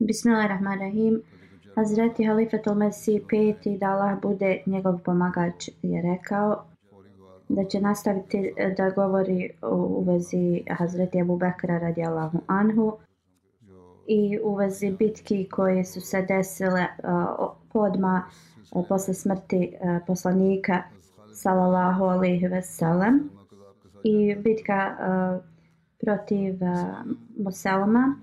Bismillahirrahmanirrahim. Hazreti Halifatul Mesih peti da Allah bude njegov pomagač je rekao da će nastaviti e, da govori u vezi Hazreti Abu Bekra radijallahu anhu i u vezi bitki koje su se desile uh, podma uh, posle smrti uh, poslanika sallallahu alaihi ve sellem i bitka uh, protiv uh, Muselma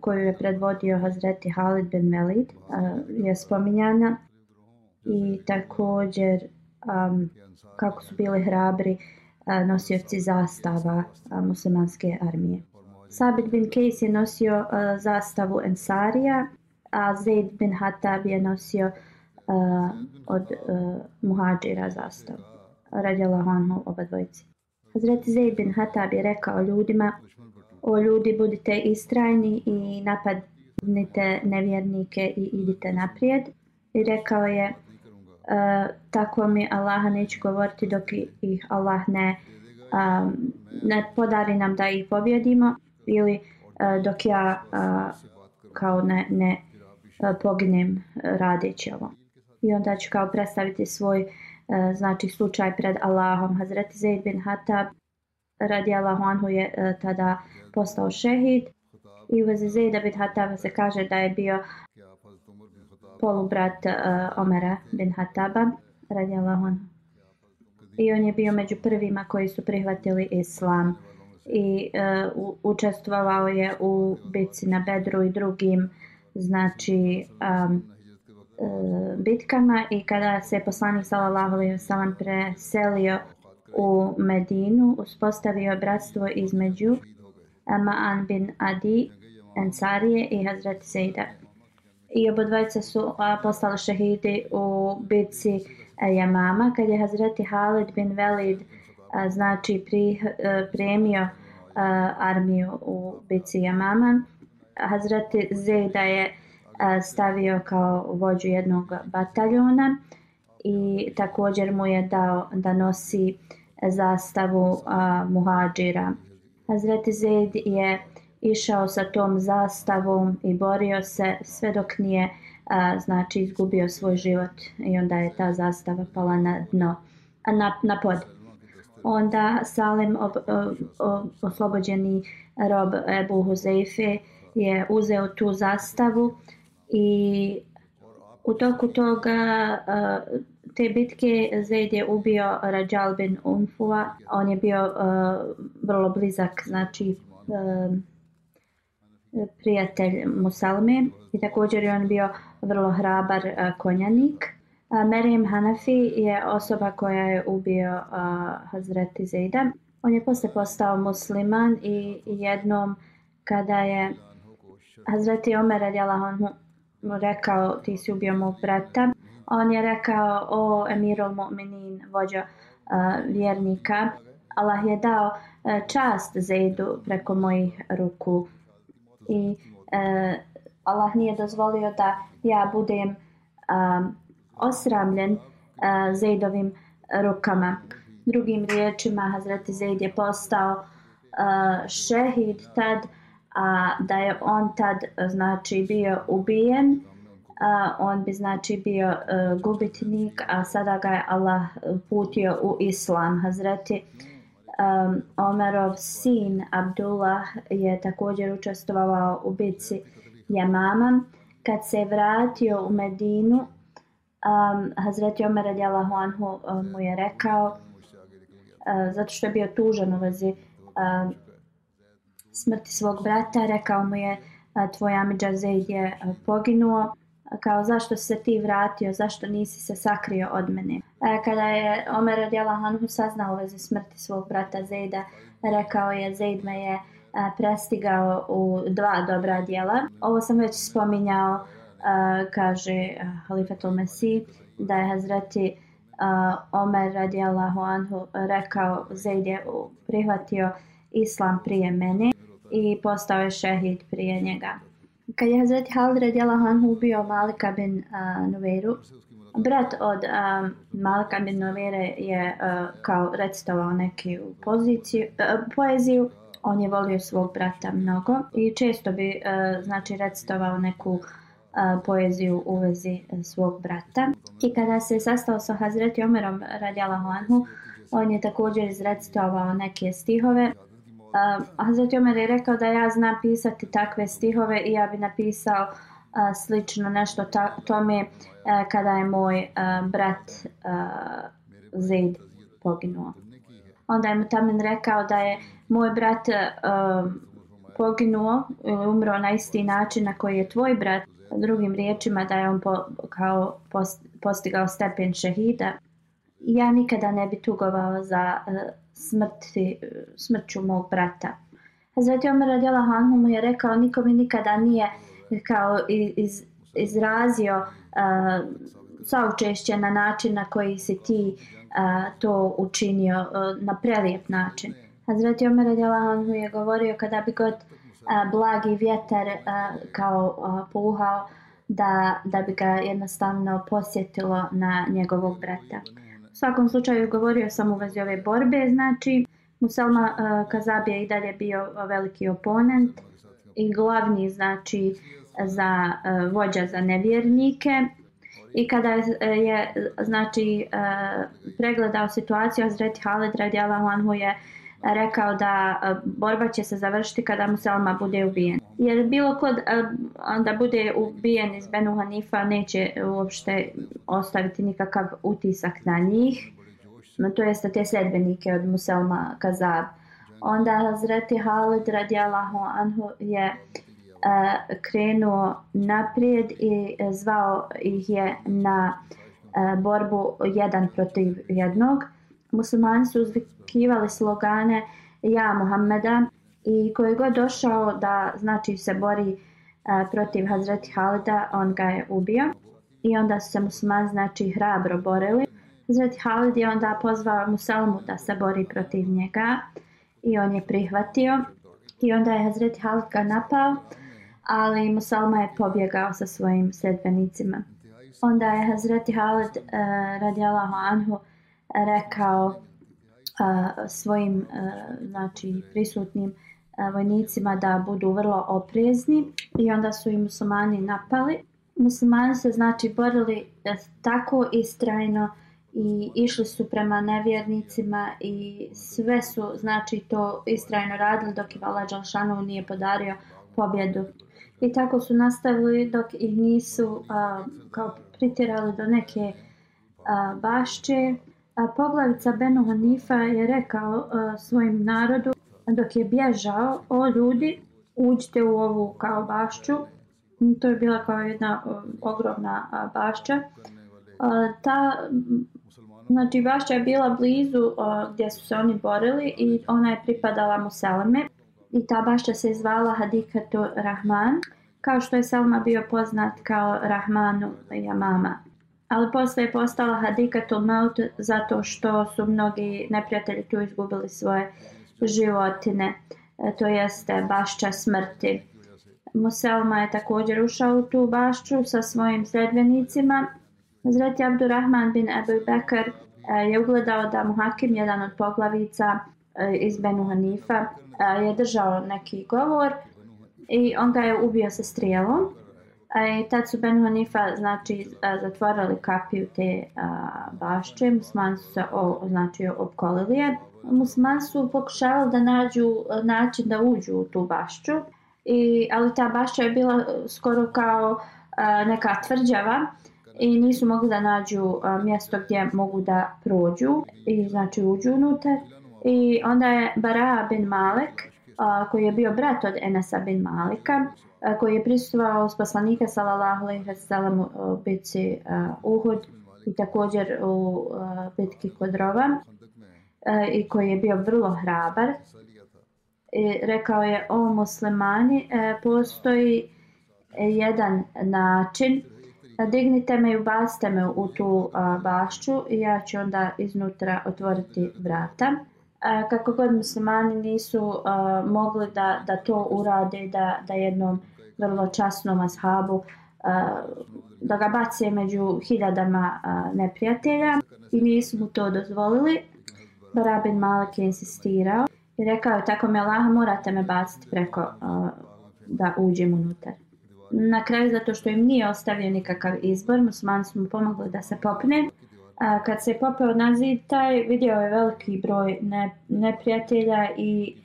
koju je predvodio Hazreti Halid bin Velid uh, je spominjana i također um, kako su bili hrabri uh, nosioci zastava uh, muslimanske armije. Sabit bin Kejs je nosio uh, zastavu Ensarija, a Zaid bin Hatab je nosio uh, od uh, muhađira zastavu. Radjala Honhu oba dvojici. Hazreti Zaid bin Hatab je rekao ljudima, o ljudi budite istrajni i napadnite nevjernike i idite naprijed. I rekao je, e, tako mi Allaha neće govoriti dok ih Allah ne, um, ne podari nam da ih pobjedimo ili uh, dok ja uh, kao ne, ne uh, poginem radeći ovo. I onda ću kao predstaviti svoj uh, znači slučaj pred Allahom. Hazreti Zaid bin Hatab radi Allahu anhu je uh, tada postao šehid i u vezi Zaida bin Hataba se kaže da je bio polubrat uh, Omera bin Hataba radi Allahu anhu. I on je bio među prvima koji su prihvatili islam i uh, učestvovao je u bitci na Bedru i drugim znači um, uh, bitkama i kada se poslanik sallallahu alejhi ve sellem preselio u Medinu uspostavio bratstvo između Ma'an bin Adi Ensarije i Hazreti Zejda. I obo dvojica su postali šehidi u bitci e, Jamama, kad je Hazreti Halid bin Velid znači pri, e, premio e, armiju u bitci Jamama. Hazreti Zejda je stavio kao vođu jednog bataljona i također mu je dao da nosi zastavu a, muhađira. Hazreti Zaid je išao sa tom zastavom i borio se sve dok nije a, znači izgubio svoj život i onda je ta zastava pala na dno, a na, na pod. Onda Salim, ob, ob, ob, oslobođeni rob Ebu Huzeife, je uzeo tu zastavu i u toku toga a, te bitke Zaid je ubio Rajal bin Unfua. On je bio uh, vrlo blizak, znači uh, prijatelj Musalme i također je on bio vrlo hrabar uh, konjanik. Uh, Merim Hanafi je osoba koja je ubio uh, Hazreti Zaida. On je posle postao musliman i jednom kada je Hazreti Omer radijalahu rekao ti si ubio mog brata on je rekao o emirul mu'minin vođa uh, eh, vjernika Allah je dao uh, čast Zaidu preko mojih ruku i uh, Allah nije dozvolio da ja budem um, osramljen uh, Zaidovim rukama. Drugim riječima, Hazreti Zaid je postao uh, šehid tad, a da je on tad znači bio ubijen, on bi znači bio uh, gubitnik, a sada ga je Allah putio u Islam. Hazreti um, Omerov sin Abdullah je također učestvovao u bitci Jamama. Kad se vratio u Medinu, um, Hazreti Omer radijallahu anhu um, mu je rekao, uh, zato što je bio tužan u vezi um, smrti svog brata, rekao mu je uh, tvoj Amidža Zaid je uh, poginuo, kao zašto se ti vratio, zašto nisi se sakrio od mene. E, kada je Omer radijallahu anhu saznao u vezi smrti svog brata Zejda, rekao je Zejd me je e, prestigao u dva dobra dijela. Ovo sam već spominjao, e, kaže e, Halifatul Mesih, da je Hazreti Omer radijallahu anhu rekao Zaid je prihvatio islam prije mene i postao je šehid prije njega. Kad je Hazreti Halid radijallahu anhu ubio Malika bin Nuveru, brat od uh, Malika bin Novere je uh, kao recitovao neki poziciju, uh, poeziju. On je volio svog brata mnogo i često bi uh, znači recitovao neku uh, poeziju u vezi svog brata. I kada se sastao sa Hazreti Omerom radijalahu anhu, on je također izrecitovao neke stihove. Uh, Hazreti Omer je rekao da ja znam pisati takve stihove i ja bi napisao uh, slično nešto ta, tome eh, kada je moj eh, brat Zaid poginuo. Onda je mu Tamin rekao da je moj brat ehm, poginuo, umro na isti način na koji je tvoj brat, drugim riječima da je on po, kao post, postigao stepen šehida. Ja nikada ne bi tugovao za smrti, smrću mog brata. Hazreti Omer radijala Hanhu mu je rekao niko mi nikada nije kao iz, izrazio uh, saučešće na način na koji si ti uh, to učinio uh, na prelijep način. Hazreti Omer Adjelahanhu je govorio kada bi god uh, blagi vjetar uh, kao uh, puhao da, da bi ga jednostavno posjetilo na njegovog brata. U svakom slučaju govorio sam u vezi ove borbe, znači Musalma uh, Kazab je i dalje bio veliki oponent i glavni znači za uh, vođa za nevjernike. I kada je e, znači uh, pregledao situaciju Azreti Halid radijalahu anhu je rekao da e, borba će se završiti kada Muselma bude ubijen. Jer bilo kod e, da bude ubijen iz Benu Hanifa neće uopšte ostaviti nikakav utisak na njih. To jeste te sedbenike od Muselma Kazab. Onda Hazreti Halid radijalahu anhu je e, krenuo naprijed i zvao ih je na borbu jedan protiv jednog. Muslimani su uzvikivali slogane Ja Muhammeda i koji god došao da znači se bori e, protiv Hazreti Halida, on ga je ubio. I onda su se muslimani znači hrabro borili. Hazreti Halid je onda pozvao Musalmu da se bori protiv njega i on je prihvatio. I onda je Hazreti Halid ga napao ali Musalma je pobjegao sa svojim sedbenicima. Onda je Hazreti Halid e, uh, radijalahu anhu rekao a, svojim a, znači prisutnim a, vojnicima da budu vrlo oprezni i onda su i muslimani napali. Muslimani se znači borili e, tako istrajno i išli su prema nevjernicima i sve su znači to istrajno radili dok je Vala Đalšanov nije podario pobjedu. I tako su nastavili dok ih nisu a, kao pritirali do neke a, bašće. A, poglavica Benu Hanifa je rekao a, svojim narodu dok je bježao, o ljudi, uđite u ovu kao bašću. Mm, to je bila kao jedna a, ogromna a, bašća. A, ta mm, Znači, bašća je bila blizu o, gdje su se oni borili i ona je pripadala Museleme i ta bašća se zvala Hadikatu Rahman, kao što je Selma bio poznat kao Rahmanu Jamama. Ali posle je postala hadikatul Maut zato što su mnogi neprijatelji tu izgubili svoje životine, e, to jeste bašća smrti. Muselma je također ušao u tu bašću sa svojim sredbenicima Zreti Abdurrahman bin Abu Bekr e, je ugledao da mu Hakim, jedan od poglavica e, iz Benu Hanifa, je držao neki govor i on ga je ubio sa strijelom. E, tad su Ben Hanifa znači, zatvorili kapiju te bašče, musmani su se o, znači, opkolili je. Musmani su pokušavali da nađu način da uđu u tu bašću, i, ali ta bašća je bila skoro kao a, neka tvrđava i nisu mogli da nađu a, mjesto gdje mogu da prođu i znači uđu unutar. I onda je Bara bin Malek, a, koji je bio brat od Enesa bin Malika, koji je prisutovao s poslanika sallallahu alejhi ve sellem u bitci Uhud i također u bitki kod Rova i koji je bio vrlo hrabar. I rekao je o muslimani e, postoji jedan način dignite me i ubacite me u tu bašću i ja ću onda iznutra otvoriti vrata. Kako god muslimani nisu a, mogli da, da to urade, da, da jednom vrlo časnom ashabu eh, da ga bace među hiljadama eh, neprijatelja i nisu mu to dozvolili. Barabin Malik je insistirao i rekao je tako me Allah morate me baciti preko eh, da uđem unutar na kraju zato što im nije ostavio nikakav izbor, musmani su mu pomogli da se popne. A, kad se popeo na zid, taj vidio je veliki broj ne, neprijatelja i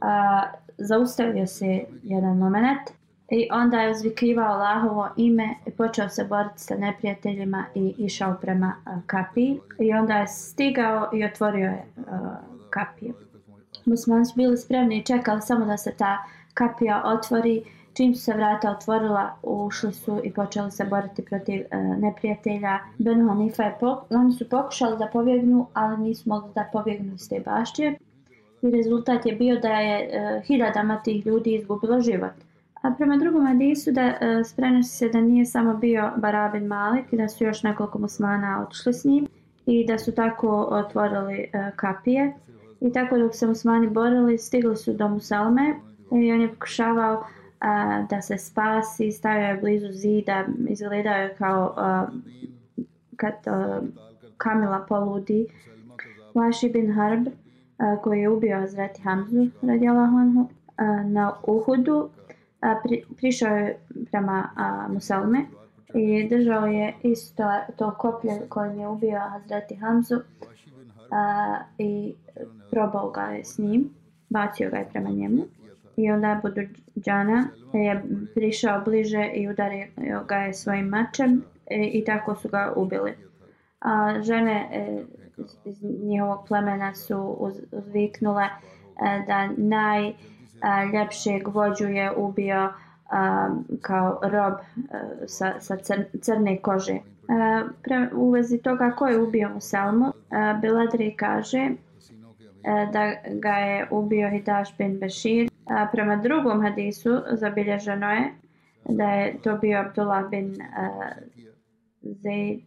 a, zaustavio se jedan moment. I onda je uzvikivao Allahovo ime i počeo se boriti sa neprijateljima i išao prema a, kapiji. I onda je stigao i otvorio je a, kapiju. Musmani su bili spremni i čekali samo da se ta kapija otvori Čim su se vrata otvorila, ušli su i počeli se boriti protiv e, neprijatelja. Benu Hanifa je pok oni su pokušali da pobjegnu, ali nisu mogli da pobjegnu iz te bašće. I rezultat je bio da je e, hiljadama tih ljudi izgubilo život. A prema drugom hadisu da e, sprenosi se da nije samo bio Barabin Malik i da su još nekoliko muslimana otišli s njim i da su tako otvorili e, kapije. I tako dok se muslimani borili, stigli su do Musalme i on je pokušavao a, da se spasi, stavio je blizu zida, izgledao je kao a, kad a, Kamila poludi. Vaši bin Harb, a, koji je ubio Azreti Hamzu radijalahu anhu, na Uhudu, a, pri, prišao je prema a, Musalme i držao je isto to koplje kojim je ubio Hazreti Hamzu a, i probao ga je s njim, bacio ga je prema njemu i onda budu džana je prišao bliže i udario ga je svojim mačem i, i tako su ga ubili. A žene e, iz njihovog plemena su uz, uzviknule e, da ljepšeg vođu je ubio a, kao rob a, sa, sa cr, crne kože. A, pre, u vezi toga ko je ubio Muselmu, e, Biladri kaže da ga je ubio Hidaš bin Bešir A, prema drugom hadisu zabilježeno je da je to bio Abdullah bin uh, Zaid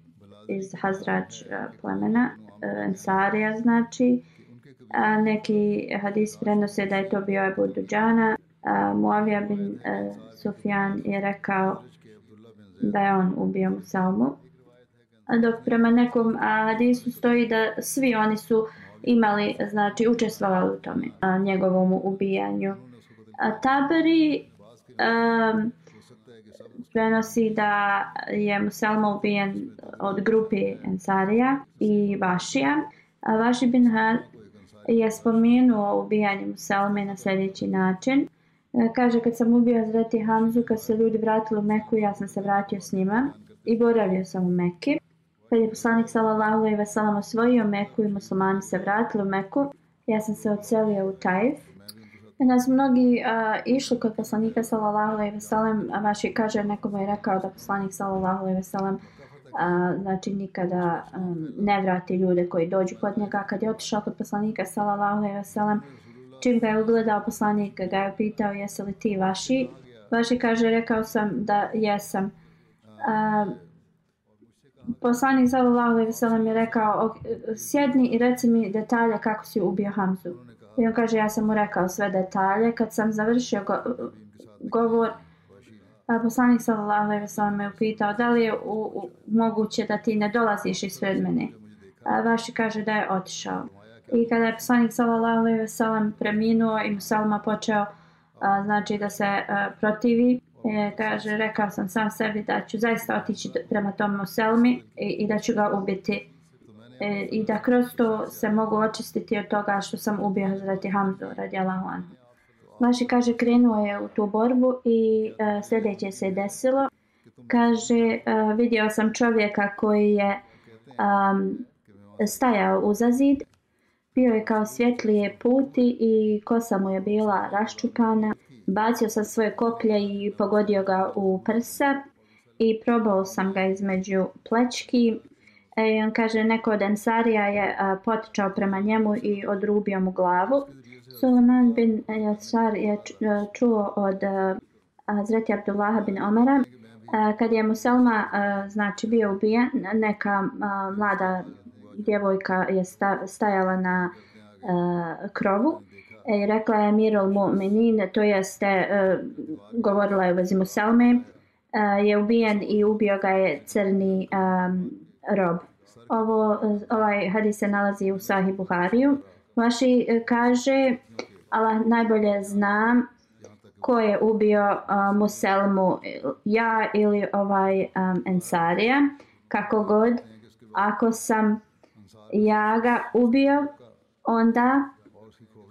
iz Hazrač uh, plemena, uh, Ensarija znači. A, neki hadis prenose da je to bio Abu Duđana. Muavija bin a, Sufjan je rekao da je on ubio Musalmu. A dok prema nekom hadisu stoji da svi oni su imali, znači učestvovali u tome, a, njegovom ubijanju. Taberi um, prenosi da je Muselma ubijen od grupe Ensarija i Vašija. A Vaši bin Hal, je spomenuo ubijanje Muselme na sljedeći način. E, kaže, kad sam ubio Zreti Hamzu, kad se ljudi vratili u Meku, ja sam se vratio s njima i boravio sam u Mekki. Kad je poslanik sallallahu alejhi ve sellem osvojio Meku i muslimani se vratili u Meku, ja sam se odselio u Tajf Kada su mnogi a, išli kod poslanika sallallahu alejhi ve sellem, a vaši kaže nekomu je rekao da poslanik sallallahu alejhi ve sellem A, znači nikada um, ne vrati ljude koji dođu kod njega. Kad je otišao kod poslanika sallallahu alejhi ve sellem čim ga je ugledao poslanik ga je pitao jesi li ti vaši? Vaši kaže rekao sam da jesam. A, poslanik sallallahu alejhi ve sellem je rekao sjedni i reci mi detalje kako si ubio Hamzu. I on kaže, ja sam mu rekao sve detalje. Kad sam završio go govor, Pa poslanik sallallahu alejhi ve sellem me upitao da li je u, u, moguće da ti ne dolaziš ispred mene. A Vaši kaže da je otišao. I kada je poslanik sallallahu alejhi ve sellem preminuo i Musalma počeo a, znači da se a, protivi, e, kaže rekao sam sam sebi da ću zaista otići prema tom Muselmi i, i da ću ga ubiti e, i da kroz to se mogu očistiti od toga što sam ubio Hazreti Hamzu radijalahu anhu. Maši kaže krenuo je u tu borbu i uh, sljedeće se desilo. Kaže uh, vidio sam čovjeka koji je um, stajao uza zid. Bio je kao svjetlije puti i kosa mu je bila raščupana. Bacio sam svoje koplje i pogodio ga u prsa i probao sam ga između plečki. E, on kaže neko od Ensarija je a, potičao prema njemu i odrubio mu glavu. Suleman bin Jasar je e, čuo od e, Hazreti Abdullaha bin Omara e, kad je Muselma znači bio ubijen neka mlada djevojka je stajala na krovu i rekla je Mirul Mu'minin to jeste govorila je u vezi Muselme je ubijen i ubio ga je crni rob. Ovo ovaj hadis se nalazi u Sahih Buhariju. Vaši e, kaže, Allah najbolje znam ko je ubio uh, Muselmu, ja ili ovaj um, Ensarija, kako god, ako sam ja ga ubio, onda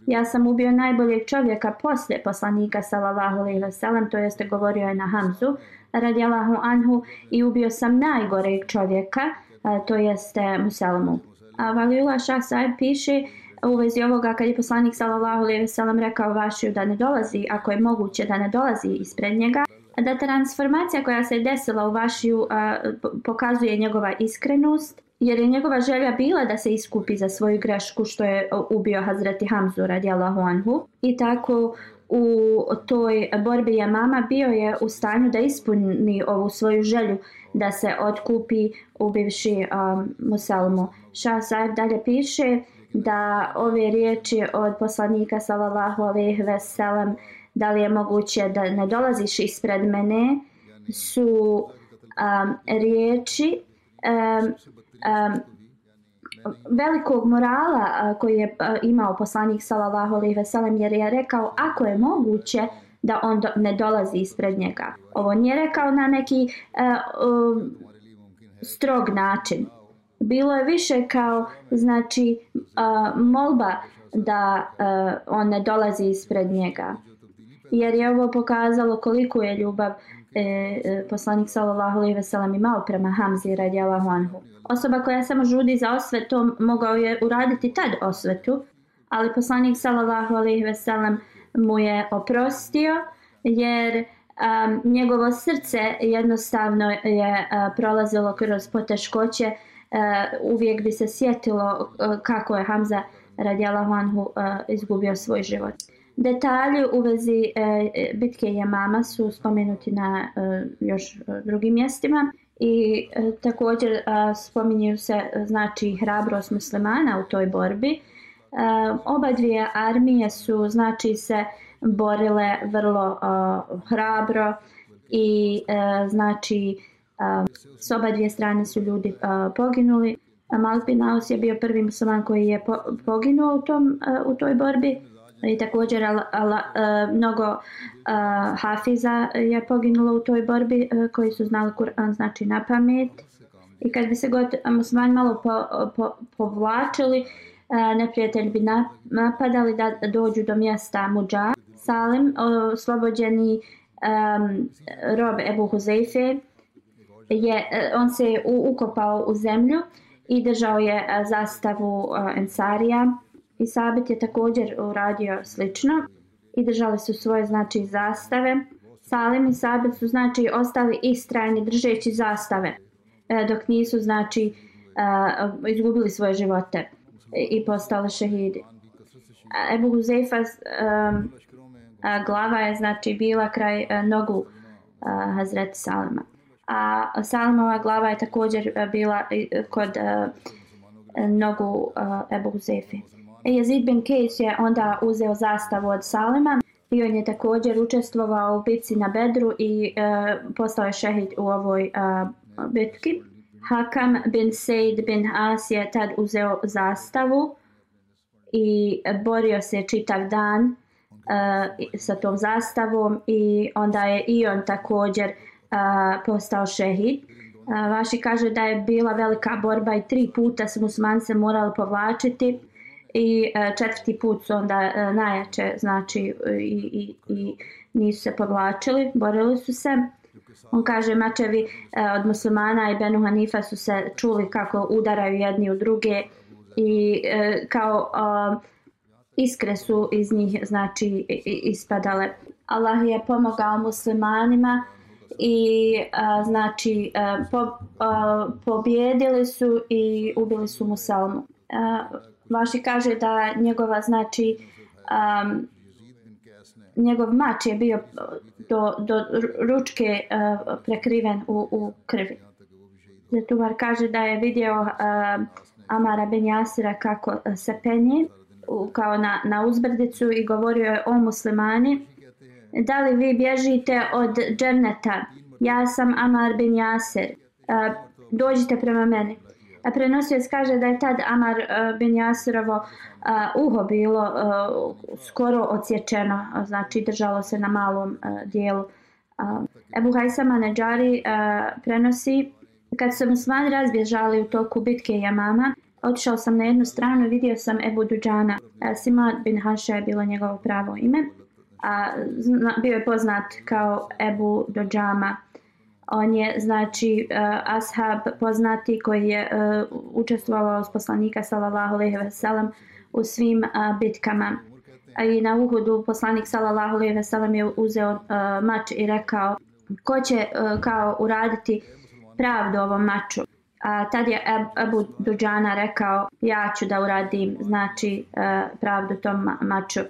ja sam ubio najboljeg čovjeka poslije poslanika sallallahu alejhi ve sellem to jeste govorio je na Hamzu radijallahu anhu i ubio sam najgoreg čovjeka to jeste Muselmu. A Valiula Shah Saib piše u vezi ovoga kad je poslanik sallallahu alejhi ve sellem rekao vašiju da ne dolazi ako je moguće da ne dolazi ispred njega da transformacija koja se desila u vašiju a, pokazuje njegova iskrenost jer je njegova želja bila da se iskupi za svoju grešku što je ubio Hazreti Hamzu radijallahu anhu i tako u toj borbi je mama bio je u stanju da ispuni ovu svoju želju da se otkupi ubivši um, Musalmu. Šah Saif dalje piše da ove riječi od poslanika sallallahu alejhi ve sellem da li je moguće da ne dolaziš ispred mene su um, riječi um, um, velikog morala uh, koji je uh, imao poslanik sallallahu alejhi ve sellem jer je rekao ako je moguće da on do, ne dolazi ispred njega. Ovo nije rekao na neki uh, um, strog način, bilo je više kao znači uh, molba da uh, on ne dolazi ispred njega jer je ovo pokazalo koliko je ljubav e, e, poslanik sallallahu alejhi ve sellem imao prema Hamzi radijallahu anhu. Osoba koja samo žudi za osvetom mogao je uraditi tad osvetu, ali poslanik sallallahu alejhi ve sellem mu je oprostio jer um, njegovo srce jednostavno je uh, prolazilo kroz poteškoće uh, Eh, uvijek bi se sjetilo eh, kako je Hamza eh, radijalahu anhu izgubio svoj život. Detalji u vezi bitke Jamama su spomenuti na još drugim mjestima i također spominju se znači hrabrost muslimana u toj borbi. Oba dvije armije su znači se borile vrlo hrabro i uh, znači s oba dvije strane su ljudi poginuli. Malik bin Aus je bio prvi musliman koji je po, poginuo u, tom, u toj borbi. I također ala, ala, mnogo a, hafiza je poginulo u toj borbi a, koji su znali Kur'an znači na pamet. I kad bi se god musliman malo po, po, povlačili, uh, bi napadali da dođu do mjesta Muđa. Salim, oslobođeni um, rob Ebu Huzeife, je, e, on se je ukopao u zemlju i držao je e, zastavu e, Ensarija i Sabit je također uradio slično i držali su svoje znači zastave. Salim i Sabit su znači ostali istrajni držeći zastave dok nisu znači izgubili svoje živote i postali šehidi. Ebu Huzeifa glava je znači bila kraj nogu Hazreti Salima a Salmova glava je također e, bila e, kod uh, nogu uh, Ebu Zefi. Jezid bin Kejs je onda uzeo zastavu od Salima i on je također učestvovao u bitci na Bedru i uh, postao je šehid u ovoj uh, bitki. Hakam bin Said bin As je tad uzeo zastavu i borio se čitav dan uh, sa tom zastavom i onda je i on također a, postao šehid. Vaši kaže da je bila velika borba i tri puta su musmani morali povlačiti i e, četvrti put su onda uh, najjače znači i, i, i nisu se povlačili, borili su se. On kaže mačevi e, od muslimana i Benu Hanifa su se čuli kako udaraju jedni u druge i kao uh, iskre su iz njih znači ispadale. Allah je pomogao muslimanima i a, znači a, po, a, pobjedili su i ubili su Musalmu. A, Vaši kaže da njegova znači a, njegov mač je bio do, do ručke a, prekriven u, u krvi. Zetuvar kaže da je vidio a, Amara Ben Jasira kako se penje kao na, na uzbrdicu i govorio je o muslimani da li vi bježite od džerneta ja sam Amar bin Jasir e, dođite prema meni e, a prenosio kaže da je tad Amar e, bin Jasirovo uho bilo skoro odsječeno znači držalo se na malom dijelu Ebu Hajsama Neđari prenosi kad su muslimani razbježali u toku bitke Jamama Otišao sam na jednu stranu i vidio sam Ebu Duđana. Simad bin Haša je bilo njegovo pravo ime. A, zna, bio je poznat kao Ebu Duđama. On je znači uh, ashab poznati koji je uh, učestvovao s poslanika sallallahu alejhi ve sellem u svim uh, bitkama. A i na Uhudu poslanik sallallahu alejhi ve sellem je uzeo uh, mač i rekao ko će uh, kao uraditi pravdu ovom maču. A, tad je Abu Duđana rekao ja ću da uradim znači pravdu tom maču.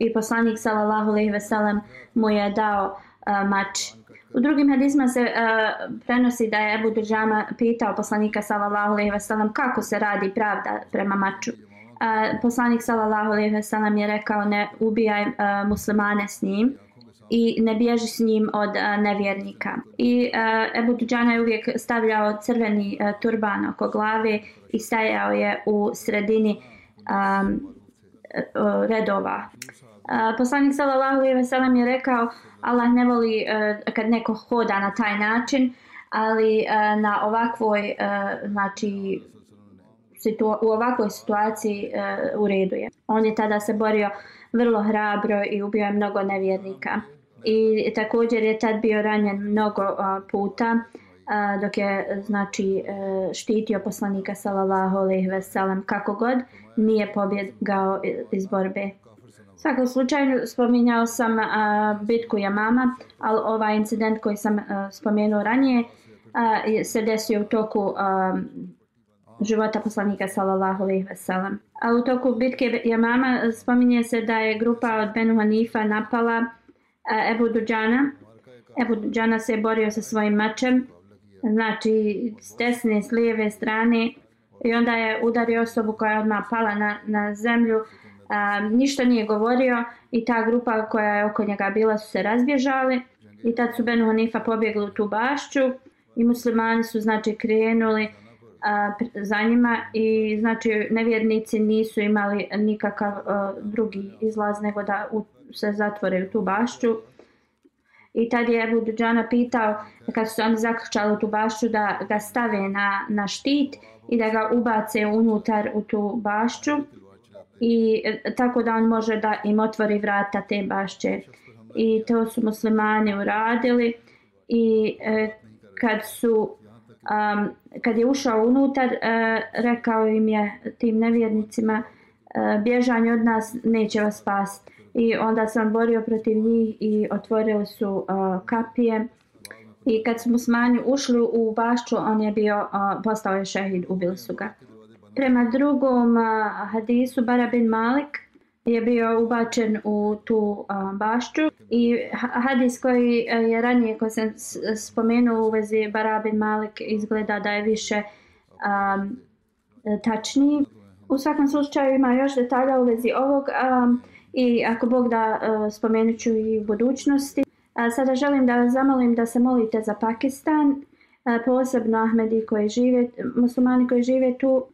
I poslanik sallallahu alejhi ve sellem mu je dao uh, mač. U drugim hadisma se uh, prenosi da je Abu Duđana pitao poslanika sallallahu alejhi ve sellem kako se radi pravda prema maču. Uh, poslanik sallallahu alejhi ve sellem je rekao ne ubijaj uh, muslimane s njim i ne bježi s njim od uh, nevjernika. I uh, Ebu Duđana je uvijek stavljao crveni uh, turban oko glave i stajao je u sredini um, E, redova. E, poslanik sallallahu alejhi ve sellem je rekao Allah ne voli e, kad neko hoda na taj način, ali na ovakvoj znači situ u ovakvoj situaciji u redu je. On je tada se borio vrlo hrabro i ubio je mnogo nevjernika i također je tad bio ranjen mnogo puta. puta a, dok je znači e, štitio poslanika sallallahu alejhi ve sellem kako god nije pobjegao iz borbe. U svakom slučaju spominjao sam a, bitku Jamama, ali ovaj incident koji sam a, spomenuo ranije a, se desio u toku a, života poslanika sallallahu alejhi ve sellem. A u toku bitke Jamama spominje se da je grupa od Benu Hanifa napala Ebu Duđana. Ebu Duđana se je borio sa svojim mačem, znači s desne, s lijeve strane. I onda je udario osobu koja je odmah pala na, na zemlju. A, ništa nije govorio. I ta grupa koja je oko njega bila su se razbježali i tad su Ben Hanifa pobjegli u tu bašću. I muslimani su znači krenuli a, za njima. I znači nevjernici nisu imali nikakav a, drugi izlaz nego da u se zatvore u tu bašću. I tad je Ebu Duđana pitao kad su oni zaključali u tu bašću da ga stave na, na štit i da ga ubace unutar u tu bašću i e, tako da on može da im otvori vrata te bašće. I to su muslimani uradili. I e, kad su um, kad je ušao unutar e, rekao im je tim nevjernicima e, bježanje od nas neće vas spasiti i onda sam borio protiv njih i otvorili su uh, kapije. I kad smo musmani ušli u bašću on je bio uh, postao je šehid ubili su ga. Prema drugom uh, hadisu Bara bin Malik je bio ubačen u tu uh, bašću. I hadis koji uh, je ranije koji sam spomenuo u vezi Bara bin Malik izgleda da je više um, tačniji. U svakom slučaju ima još detalja u vezi ovog um, i ako Bog da e, spomenut ću i u budućnosti. Sada želim da vas zamolim da se molite za Pakistan, e, posebno Ahmedi koji žive, muslimani koji žive tu.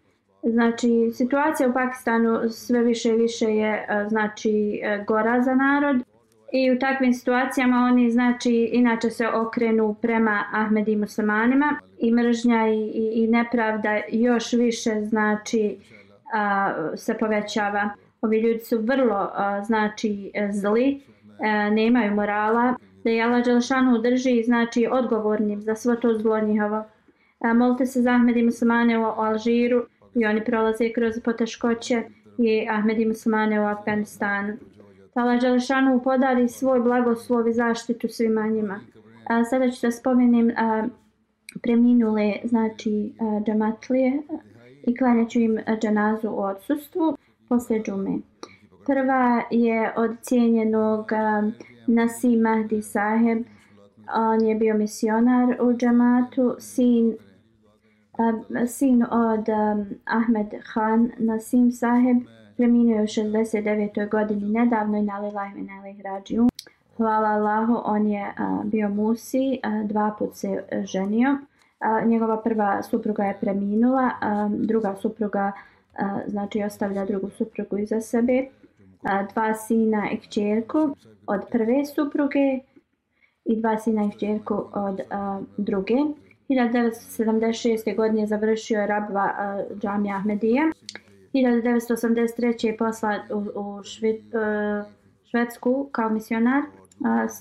Znači, situacija u Pakistanu sve više i više je e, znači gora za narod i u takvim situacijama oni znači inače se okrenu prema Ahmedi muslimanima i mržnja i, i, i nepravda još više znači a, se povećava. Ovi ljudi su vrlo a, znači zli, a, nemaju morala, da je Allah Đelšanu drži znači odgovornim za svo to zlo njihovo. A, molite se za Ahmedi muslimane u Alžiru i oni prolaze kroz poteškoće i Ahmedi muslimane u Afganistanu. Allah Đelšanu podari svoj blagoslov i zaštitu svima njima. A, sada ću da spomenem a, preminule znači a, džamatlije i klanjaću im džanazu u odsustvu posle džume. Prva je od cijenjenog Nasi Mahdi Saheb. On je bio misionar u džamatu, sin, sin od Ahmed Khan Nasim Saheb preminuo u 69. godini nedavno i nalila ih na ih rađiju. Hvala Allahu, on je bio musi, dva put se e, ženio. Njegova prva supruga je preminula, druga supruga je znači ostavlja drugu suprugu iza sebe. Dva sina i kćerku od prve supruge i dva sina i kćerku od a, druge. 1976. godine završio je rabva džamija Ahmedija. 1983. je poslat u, u Švedsku kao misionar.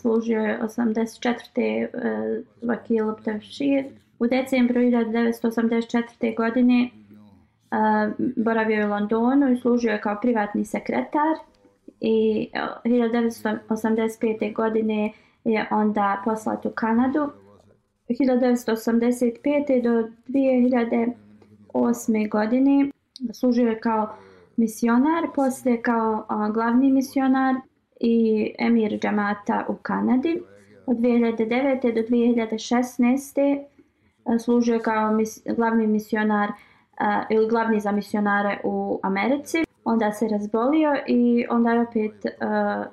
Služio je 84. Uh, vakil Ptavšir. U decembru 1984. godine boravio je u Londonu i služio je kao privatni sekretar. I 1985. godine je onda poslat u Kanadu. 1985. do 2008. godine služio je kao misionar, poslije kao a, glavni misionar i emir džamata u Kanadi. Od 2009. do 2016. Služio je kao mis, glavni misionar a, ili glavni za misionare u Americi. Onda se razbolio i onda je opet uh,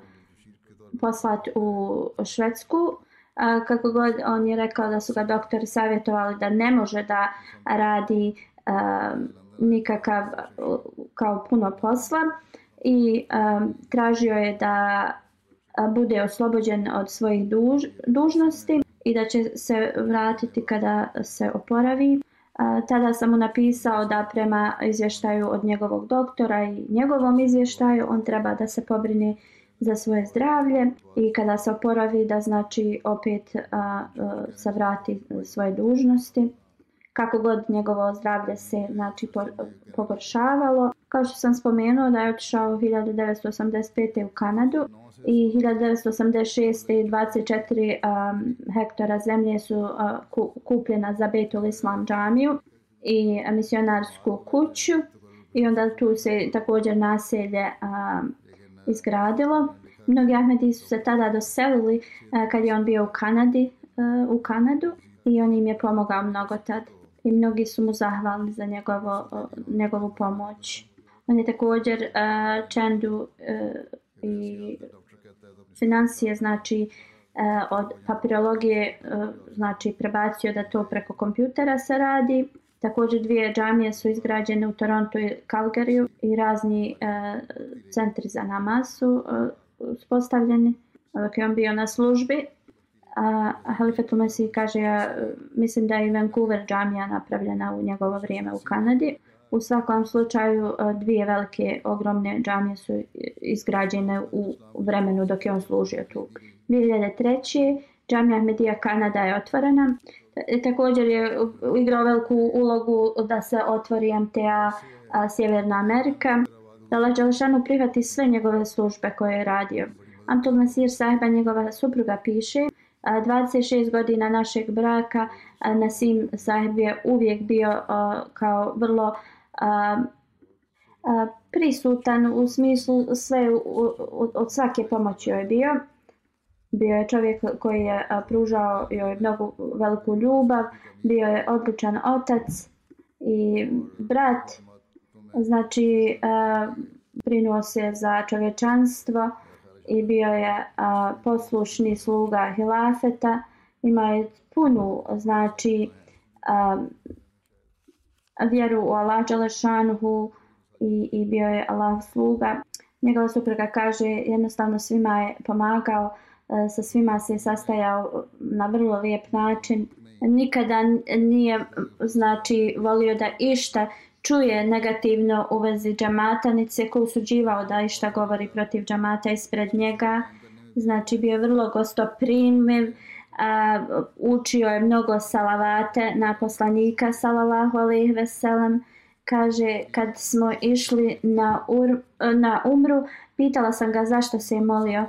poslat u Švedsku. Uh, kako god on je rekao da su ga doktori savjetovali da ne može da radi uh, nikakav kao puno posla i um, tražio je da bude oslobođen od svojih duž, dužnosti i da će se vratiti kada se oporavi. Tada sam mu napisao da prema izvještaju od njegovog doktora i njegovom izvještaju on treba da se pobrini za svoje zdravlje i kada se oporavi da znači opet a, a, se vrati svoje dužnosti kako god njegovo zdravlje se znači pogoršavalo. Kao što sam spomenuo da je otišao 1985. u Kanadu i 1986. 24 um, hektara zemlje su uh, kupljena za Betul Islam džamiju i misionarsku kuću i onda tu se također naselje um, izgradilo. Mnogi Ahmedi su se tada doselili uh, kad je on bio u Kanadi, uh, u Kanadu i on im je pomogao mnogo tad. i mnogi su mu zahvalni za njegovo, njegovu pomoć. On je također uh, Čendu uh, i financije, znači e, od papirologije, e, znači prebacio da to preko kompjutera se radi. Također dvije džamije su izgrađene u Toronto i Calgaryu i razni e, centri za namaz su uspostavljeni dok je on bio na službi a Halifatul Mesih kaže ja mislim da je Vancouver džamija napravljena u njegovo vrijeme u Kanadi. U svakom slučaju e, dvije velike ogromne džamije su izgrađene u vremenu dok je on služio tu. 2003. džamija Ahmedija Kanada je otvorena. E, također je igrao veliku ulogu da se otvori MTA e, Sjeverna Amerika. Da Đelešanu prihvati sve njegove službe koje je radio. Amtul Nasir sahiba njegova supruga piše 26 godina našeg braka Nasim sahib je uvijek bio kao vrlo prisutan u smislu sve od svake pomoći joj bio. Bio je čovjek koji je pružao joj mnogo veliku ljubav, bio je odličan otac i brat. Znači, brinuo se za čovječanstvo i bio je a, poslušni sluga hilafeta. Ima je punu, znači, a, vjeru u Allah Đalešanhu i, i bio je Allah sluga. Njegova supruga kaže jednostavno svima je pomagao, e, sa svima se je sastajao na vrlo lijep način. Nikada nije znači volio da išta čuje negativno u vezi džamata, niti se ko usuđivao da išta govori protiv džamata ispred njega. Znači bio je vrlo gostoprimiv, a, učio je mnogo salavate na poslanika sallallahu alejhi ve sellem. Kaže kad smo išli na, ur, na umru pitala sam ga zašto se je molio.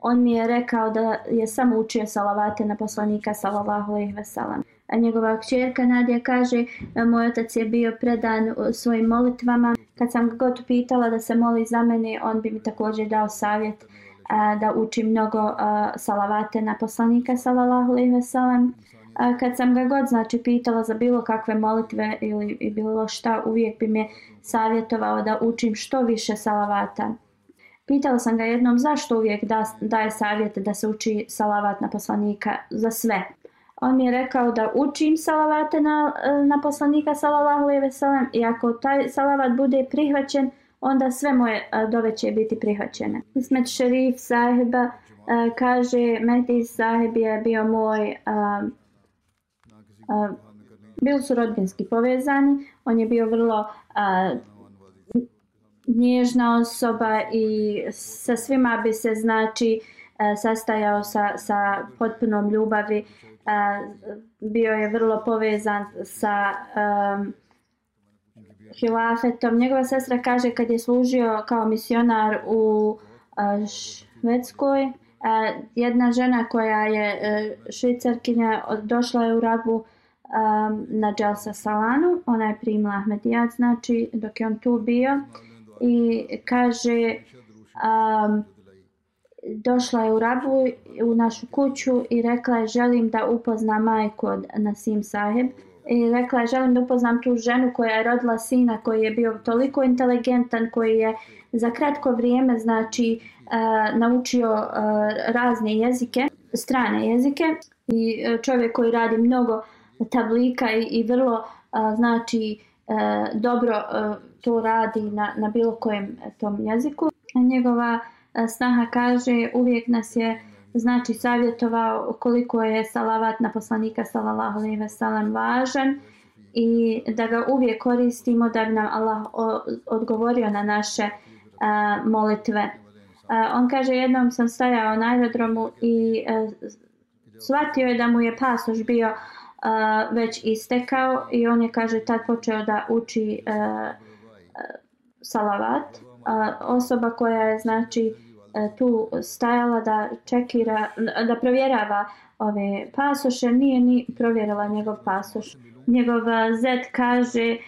On mi je rekao da je samo učio salavate na poslanika sallallahu alejhi ve sellem. A njegova kćerka Nadija kaže moj otac je bio predan svojim molitvama. Kad sam ga god pitala da se moli za mene on bi mi također dao savjet a, da učim mnogo a, salavate na poslanika sallallahu alejhi ve sellem a, kad sam ga god znači pitala za bilo kakve molitve ili bilo šta uvijek bi me savjetovao da učim što više salavata. Pitala sam ga jednom zašto uvijek da, daje savjete da se uči salavat na poslanika za sve. On mi je rekao da učim salavate na, na poslanika sallallahu alejhi ve sellem i ako taj salavat bude prihvaćen, onda sve moje dove će biti prihvaćene. Ismet Šerif sahiba kaže, Mehdi sahib je bio moj, a, a, bili su rodbinski povezani, on je bio vrlo a, nježna osoba i sa svima bi se znači sastajao sa, sa potpunom ljubavi, bio je vrlo povezan sa a, hilafetom. Njegova sestra kaže kad je služio kao misionar u Švedskoj, jedna žena koja je e, švicarkinja došla je u rabu na Dželsa Salanu, ona je primila Ahmedijat, znači dok je on tu bio. I kaže um, došla je u rabu u našu kuću i rekla je želim da upozna majku od Nasim Saheb i rekla je želim da upoznam tu ženu koja je rodila sina koji je bio toliko inteligentan koji je za kratko vrijeme znači uh, naučio uh, razne jezike strane jezike. I uh, čovjek koji radi mnogo tablika i, i vrlo uh, znači uh, dobro uh, to radi na, na bilo kojem tom jeziku. Njegova uh, snaha kaže uvijek nas je znači savjetovao koliko je salavat na poslanika sallallahu alejhi ve sellem važan i da ga uvijek koristimo da bi nam Allah odgovorio na naše uh, molitve. Uh, on kaže jednom sam stajao na aerodromu i uh, shvatio je da mu je pasoš bio uh, već istekao i on je kaže tad počeo da uči uh, salavat. Uh, osoba koja je znači uh, E, tu stajala da čekira, da provjerava ove pasoše, nije ni provjerila njegov pasoš. Njegov e, zet kaže e,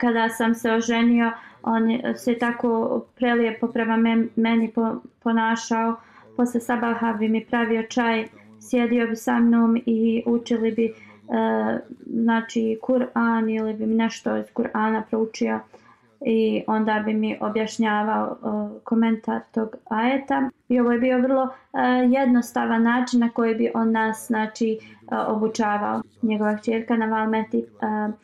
kada sam se oženio, on se tako prelijepo prema meni ponašao. Posle sabaha bi mi pravio čaj, sjedio bi sa mnom i učili bi znači Kur'an ili bi mi nešto iz Kur'ana proučio i onda bi mi objašnjavao uh, komentar tog ajeta. I ovo je bio vrlo uh, jednostavan način na koji bi on nas znači, uh, obučavao. Njegova čerka na Valmeti uh,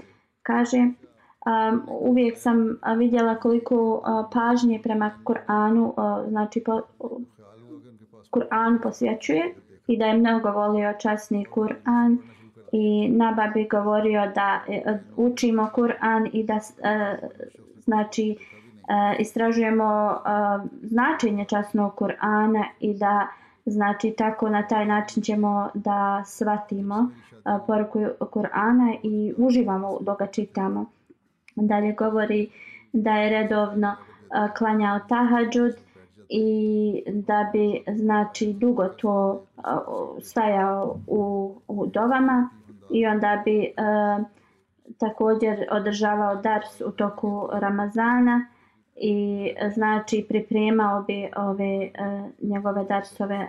kaže um, uvijek sam vidjela koliko uh, pažnje prema Kur'anu uh, znači po, uh, Kur'an posjećuje i da je mnogo volio časni Kur'an i Naba bi govorio da uh, učimo Kur'an i da uh, znači e, istražujemo e, značenje časnog Kur'ana i da znači tako na taj način ćemo da svatimo e, poruku Kur'ana i uživamo dok ga čitamo. Dalje govori da je redovno klanjao tahadžud i da bi znači dugo to uh, stajao u, u dovama i onda bi uh, također održavao dars u toku Ramazana i znači pripremao bi ove e, njegove darsove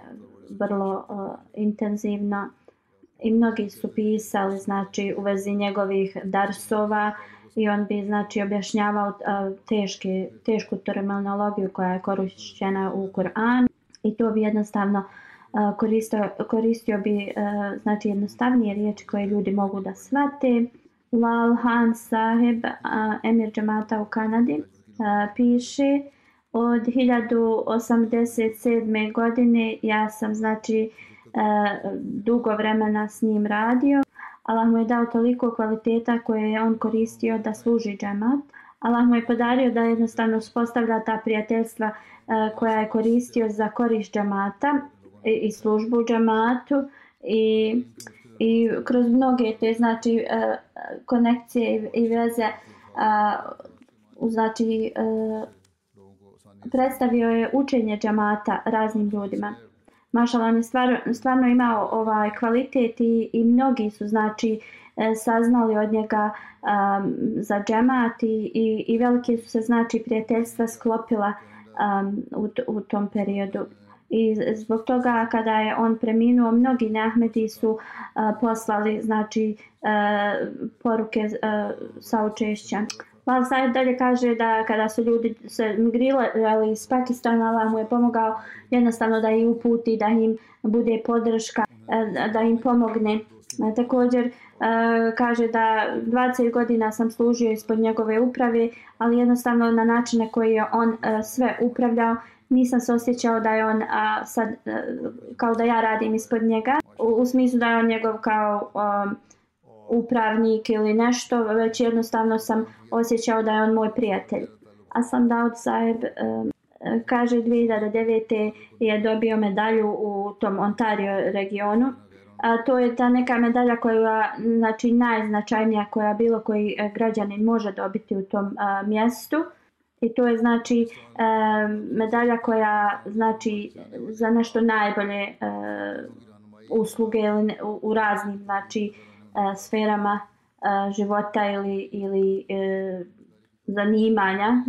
vrlo e, intenzivno i mnogi su pisali znači u vezi njegovih darsova i on bi znači objašnjavao e, teške, tešku terminologiju koja je korišćena u Kur'an i to bi jednostavno koristio, koristio bi znači jednostavnije riječi koje ljudi mogu da svate. Lal Han Saheb, emir džemata u Kanadi, piše od 1087. godine ja sam znači dugo vremena s njim radio. Allah mu je dao toliko kvaliteta koje je on koristio da služi džemat. Allah mu je podario da jednostavno uspostavlja ta prijateljstva koja je koristio za korist džemata i službu džematu i, i kroz mnoge te znači e, e, konekcije i veze znači e, predstavio je učenje džamata raznim ljudima. Mašal on je stvar, stvarno imao ovaj kvalitet i, i mnogi su znači saznali od njega um, za džemat i, i, i velike su se znači prijateljstva sklopila um, u, u tom periodu. I zbog toga kada je on preminuo, mnogi Nehmedi su uh, poslali znači uh, poruke uh, sa učešćem. Val Said dalje kaže da kada su ljudi se migrirali iz Pakistana, Allah mu je pomogao jednostavno da ih uputi, da im bude podrška, da im pomogne. Također kaže da 20 godina sam služio ispod njegove uprave, ali jednostavno na načine koji je on sve upravljao, nisam se osjećao da je on sad, e, kao da ja radim ispod njega. U, smislu da je on njegov kao upravnik ili nešto, već jednostavno sam osjećao da je on moj prijatelj. A sam Daud Saeb um, e, e, kaže 2009. je dobio medalju u tom Ontario regionu. A to je ta neka medalja koja znači najznačajnija koja bilo koji građanin može dobiti u tom a, mjestu. I to je znači a, medalja koja znači za nešto najbolje a, usluge ili u, u raznim znači e, sferama e, života ili, ili e, zanimanja,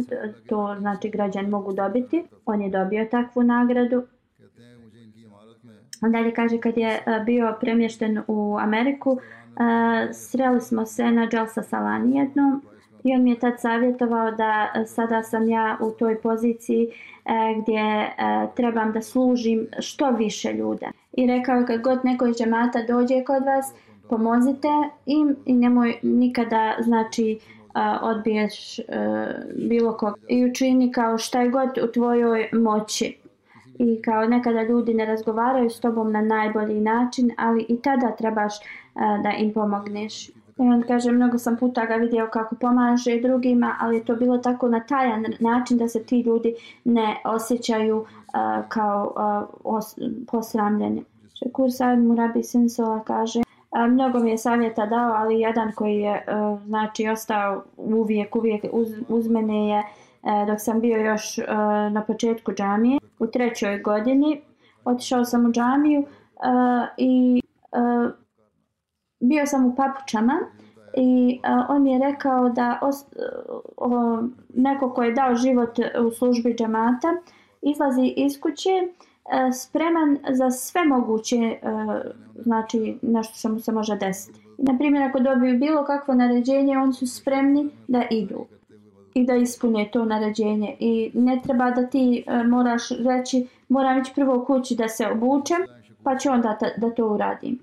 to znači građani mogu dobiti. On je dobio takvu nagradu. Dalje kaže kad je e, bio premješten u Ameriku, e, sreli smo se na Jalsa Salani jednom i on mi je tad savjetovao da e, sada sam ja u toj poziciji e, gdje e, trebam da služim što više ljude. I rekao kad god neko iz džemata dođe kod vas, pomozite im i nemoj nikada znači odbiješ bilo kog. I učini kao šta je god u tvojoj moći. I kao nekada ljudi ne razgovaraju s tobom na najbolji način ali i tada trebaš da im pomogneš. I on kaže, mnogo sam puta ga vidio kako pomaže drugima, ali je to bilo tako na tajan način da se ti ljudi ne osjećaju uh, kao uh, os, posramljeni. Šekur Sad Murabi Sinsola kaže, mnogo mi je savjeta dao, ali jedan koji je uh, znači ostao uvijek, uvijek uz, uz mene je uh, dok sam bio još uh, na početku džamije u trećoj godini. Otišao sam u džamiju i bio sam u papučama i on mi je rekao da neko ko je dao život u službi džamata izlazi iz kuće E, spreman za sve moguće e, znači nešto što mu se može desiti. I, na primjer, ako dobiju bilo kakvo naređenje, oni su spremni da idu i da ispune to naređenje. I ne treba da ti e, moraš reći, moram ići prvo u kući da se obučem, pa ću onda ta, da to uradim.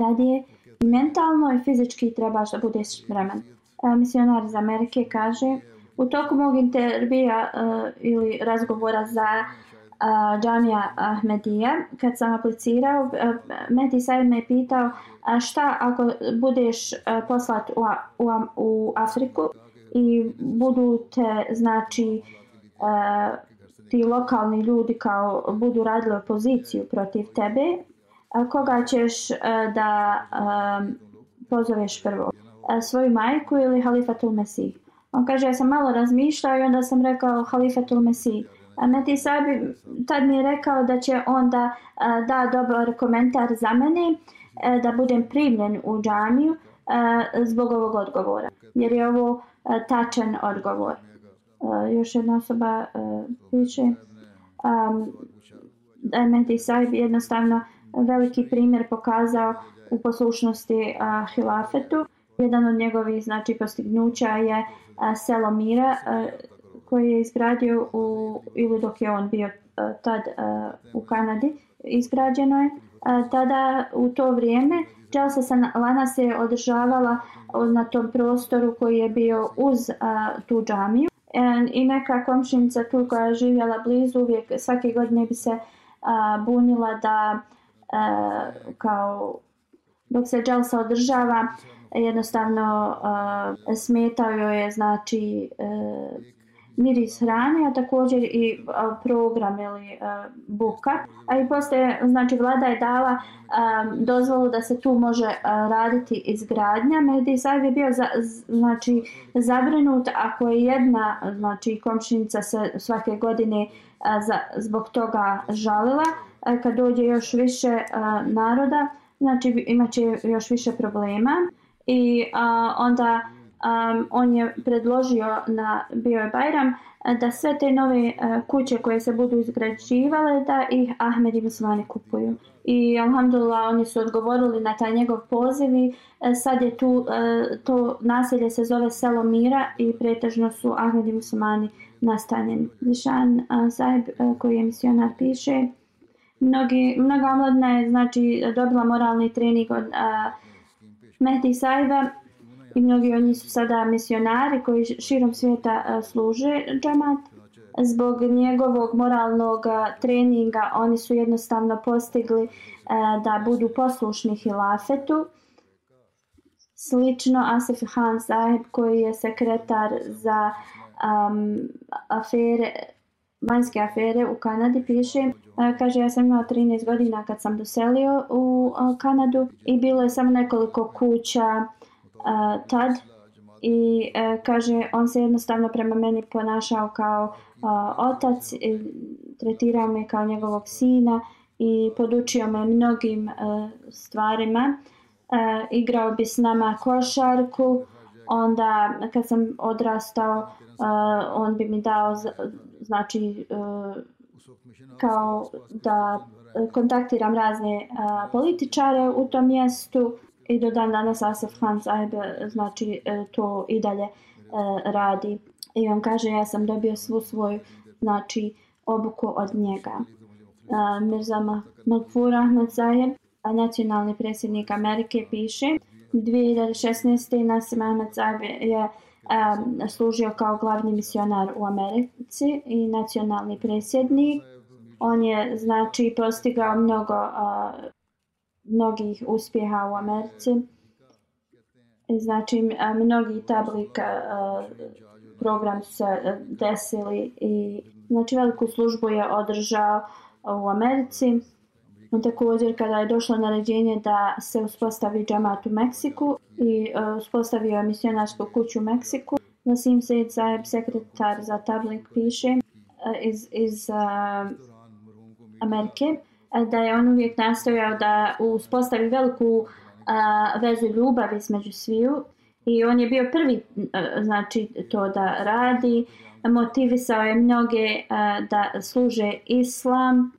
Radije mentalno i fizički trebaš da budeš spreman. Misionar iz Amerike kaže, u toku mog interbija eh, ili razgovora za eh, uh, džamija Ahmedija, kad sam aplicirao, eh, uh, Mehdi Said me je pitao uh, šta ako budeš uh, poslat u, u, u Afriku i budu te, znači, uh, ti lokalni ljudi kao budu radili opoziciju protiv tebe, koga ćeš e, da e, pozoveš prvo? E, svoju majku ili Halifatul Mesih? On kaže, ja sam malo razmišljao i onda sam rekao Halifatul Mesih. Meti Sabi tad mi je rekao da će onda da dobar komentar za mene da budem primljen u džamiju zbog ovog odgovora. Jer je ovo tačan odgovor. Još jedna osoba piše da je Mehdi Saib jednostavno veliki primjer pokazao u poslušnosti a, hilafetu. Jedan od njegovih znači postignuća je a, selo Mira a, koje je izgradio u, ili dok je on bio a, tad a, u Kanadi izgrađeno je. A, tada u to vrijeme Čelsa Lana se je održavala na tom prostoru koji je bio uz a, tu džamiju. E, I neka komšinica tu koja je živjela blizu uvijek svake godine bi se a, bunila da a, kao dok se Jelsa održava jednostavno uh, smetao joj je znači uh, miris hrane, a također i uh, program ili uh, buka. A i poslije, znači vlada je dala um, dozvolu da se tu može uh, raditi izgradnja. Mehdi Saib je bio za, znači, zabrinut ako je jedna znači, komšinica se svake godine uh, za, zbog toga žalila. Uh, kad dođe još više naroda, znači imaće još više problema. I onda um, on je predložio na bio je Bajram da sve te nove uh, kuće koje se budu izgrađivale da ih Ahmed i Muslimani kupuju. I alhamdulillah oni su odgovorili na taj njegov poziv i uh, sad je tu uh, to naselje se zove Selo Mira i pretežno su Ahmed i Muslimani nastanjeni. Zišan uh, uh, koji je misionar piše Mnogi, mnoga omladna je znači, dobila moralni trening od uh, Mehdi Saiba i mnogi od njih su sada misionari koji širom svijeta služe džamat. Zbog njegovog moralnog treninga oni su jednostavno postigli da budu poslušni hilafetu. Slično Asif Han Saheb koji je sekretar za um, afere, vanjske afere u Kanadi piše, e, kaže ja sam imao 13 godina kad sam doselio u e, Kanadu i bilo je samo nekoliko kuća e, tad i kaže on se jednostavno prema meni ponašao kao otac i tretirao me kao njegovog sina i podučio me mnogim stvarima. Igrao bi s nama košarku onda kad sam odrastao on bi mi dao znači uh, kao da kontaktiram razne uh, političare u tom mjestu i do dan danas Asaf Khan Zaheb znači e, to i dalje e, radi i on kaže ja sam dobio svu svoju znači obuku od njega e, Mirza Mahfur Ahmed Zaheb nacionalni predsjednik Amerike piše 2016. Nasim Ahmed Zaheb je um, služio kao glavni misionar u Americi i nacionalni predsjednik. On je znači postigao mnogo uh, mnogih uspjeha u Americi. Znači, mnogi tablik program se desili i znači veliku službu je održao u Americi. Također kada je došlo naređenje da se uspostavi džamat u Meksiku i e, uspostavio je misionarsku kuću u Meksiku, Nasim Sejid Zaheb, sekretar za tablik, piše e, iz, iz uh, Amerike da je on uvijek nastojao da uspostavi veliku a, vezu ljubavi između sviju i on je bio prvi znači to da radi. Motivisao je mnoge da služe islam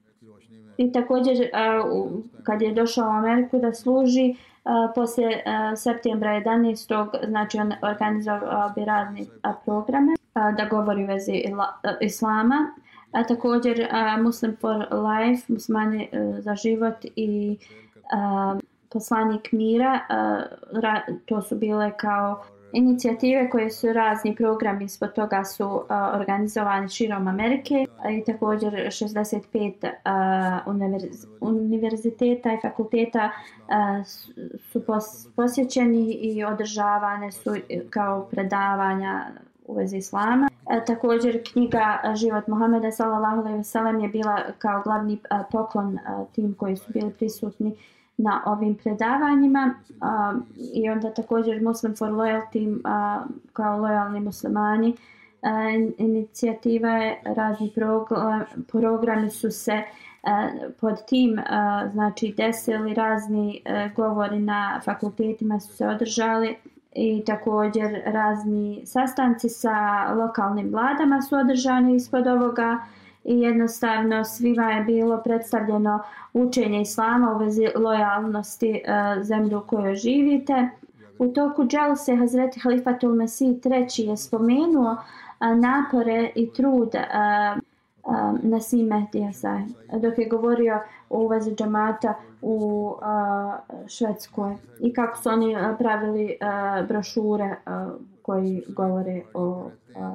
i također a, u, kad je došao u Ameriku da služi a, poslije a, septembra 11. znači on organizovao bi a programe a, da govori u vezi islama a također a, Muslim for Life, muslimani a, za život i a, poslanik mira, a, ra, to su bile kao inicijative koje su razni programi ispod toga su uh, organizovani širom Amerike i također 65 uh, univerz, univerziteta i fakulteta uh, su pos, posjećeni i održavane su uh, kao predavanja u vezi islama. E, također knjiga uh, Život Muhameda sallallahu alejhi ve sellem je bila kao glavni poklon tim koji su bili prisutni na ovim predavanjima a, i onda također Muslim for Loyalty uh, kao lojalni muslimani uh, inicijativa je razni program, programi su se uh, pod tim uh, znači desili razni uh, govori na fakultetima su se održali i također razni sastanci sa lokalnim vladama su održani ispod ovoga i jednostavno svima je bilo predstavljeno učenje islama u vezi lojalnosti e, zemlje u kojoj živite. U toku Dželse Hazreti Halifatul Mesih III je spomenuo a, napore i trud e, e, a, uh, Nasim Mehdija dok je govorio o uvezi džamata u a, Švedskoj i kako su oni pravili a, brošure a, koji govore o a,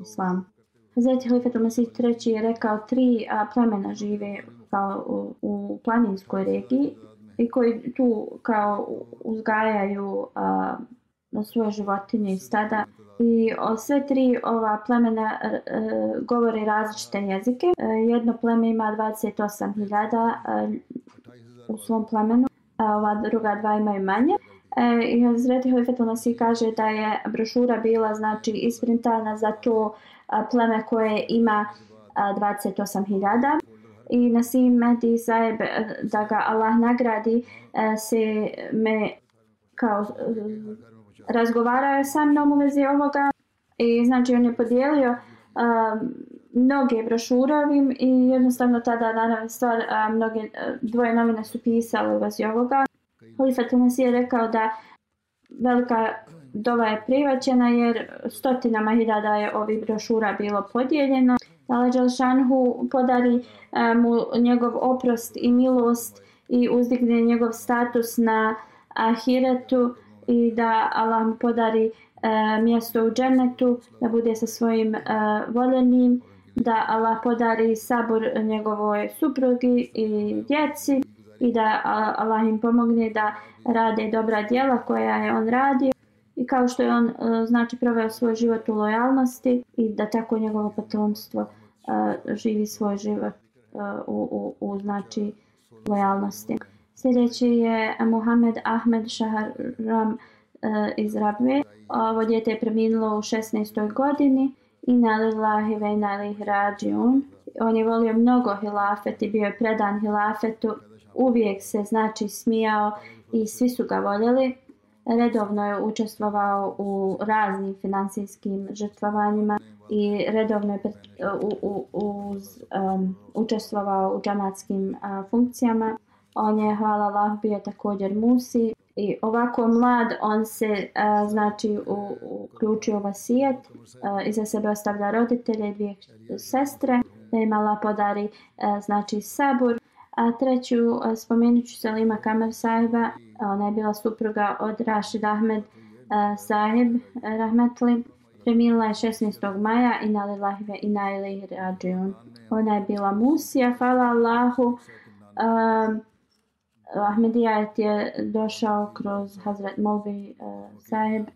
islamu. Hazreti Halifat Masih III je rekao tri a, plemena žive kao u, u planinskoj regiji i koji tu kao uzgajaju a, svoje životinje i stada i o, sve tri ova plemena a, govore različite jezike. A, jedno pleme ima 28.000 u svom plemenu, a ova druga dva imaju manje. E, I Hazreti Halifat Masih kaže da je brošura bila znači isprintana za to pleme koje ima 28.000 i Nasim Mehdi Saeb e, da ga Allah nagradi e, se me kao e, razgovarao sa mnom u vezi ovoga i znači on je podijelio um, mnoge brošure ovim i jednostavno tada naravno stvar mnoge dvoje novine su pisale u vezi ovoga. Halifat Nasir je rekao da velika dova je prihvaćena jer stotinama hiljada je ovih brošura bilo podijeljeno. Da Đelšanhu podari e, mu njegov oprost i milost i uzdigne njegov status na ahiretu i da Allah mu podari e, mjesto u džennetu, da bude sa svojim e, voljenim, da Allah podari sabor njegovoj suprugi i djeci i da Allah im pomogne da rade dobra djela koja je on radio i kao što je on e, znači proveo svoj život u lojalnosti i da tako njegovo potomstvo e, živi svoj život e, u, u, u znači lojalnosti. Sljedeći je Muhammed Ahmed Shaharam iz Rabve. Ovo djete je preminulo u 16. godini i nalilahi ve nalih rađiun. On je volio mnogo hilafet i bio je predan hilafetu. Uvijek se znači smijao i svi su ga voljeli redovno je učestvovao u raznim financijskim žrtvovanjima i redovno je u, u, u, um, učestvovao u džamatskim uh, funkcijama. On je, hvala Allah, bio također musi i ovako mlad on se a, znači u, uključio u vasijet a, iza sebe ostavlja roditelje i dvije sestre da imala podari a, znači sabur A treću spomenut ću Salima Kamer sahiba, ona je bila supruga od Rashid Ahmed sahib Rahmetli. Premila je 16. maja i na lillahive i na ilihi rađion. Ona je bila musija, hvala Allahu. Uh, Ahmedija je došao kroz Hazret Molvi uh, sahib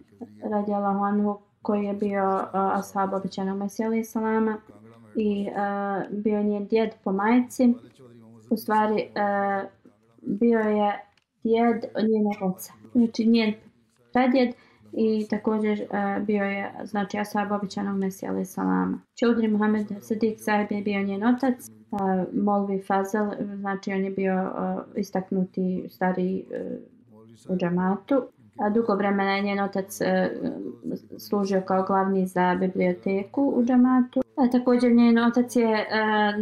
radi Allahu anhu koji je bio uh, ashab običanog Mesija salama i uh, bio njen djed po majci u stvari uh, bio je djed njenog oca. Znači njen pradjed i također uh, bio je znači Asab običanog Mesija alaih salama. Čudri Muhammed Sadiq sahib je bio njen otac. Uh, Molvi Fazal, znači on je bio uh, istaknuti stari uh, u džamatu. A dugo vremena je njen otac e, služio kao glavni za biblioteku u džamatu. A, također njen otac je e,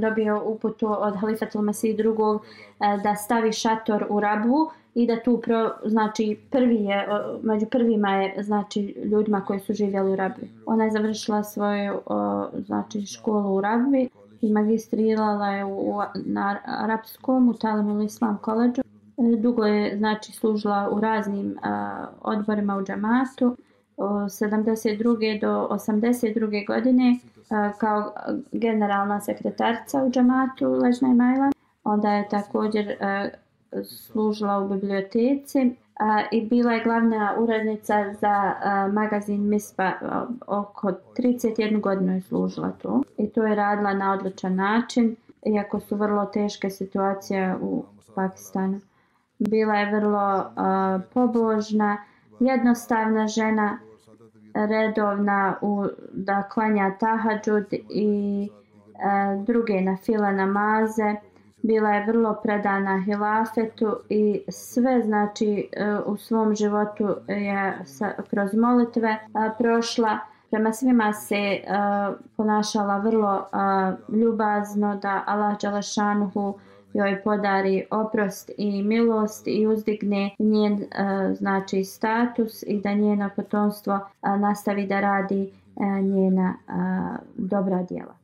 dobio uputu od Halifatul Mesih drugog e, da stavi šator u Rabu i da tu pro, znači prvi je među prvima je znači ljudima koji su živjeli u Rabi. Ona je završila svoju o, znači školu u Rabi i magistrirala je u, na arapskom u Talimul Islam koleđu. Dugo je znači služila u raznim a, odborima u džamatu. 72. do 82. godine kao generalna sekretarca u džamatu Ležna i Majla. Onda je također služila u biblioteci i bila je glavna urednica za magazin Mispa. Oko 31 godinu je služila tu. I to je radila na odličan način, iako su vrlo teške situacije u Pakistanu. Bila je vrlo pobožna, jednostavna žena, redovna u da klanja tahadžud i uh, druge na fila namaze. Bila je vrlo predana hilafetu i sve znači uh, u svom životu je sa, kroz molitve uh, prošla prema svima se uh, ponašala vrlo uh, ljubazno da Allah Đalašanuhu joj podari oprost i milost i uzdigne njen e, znači status i da njeno potomstvo e, nastavi da radi e, njena dobra djela.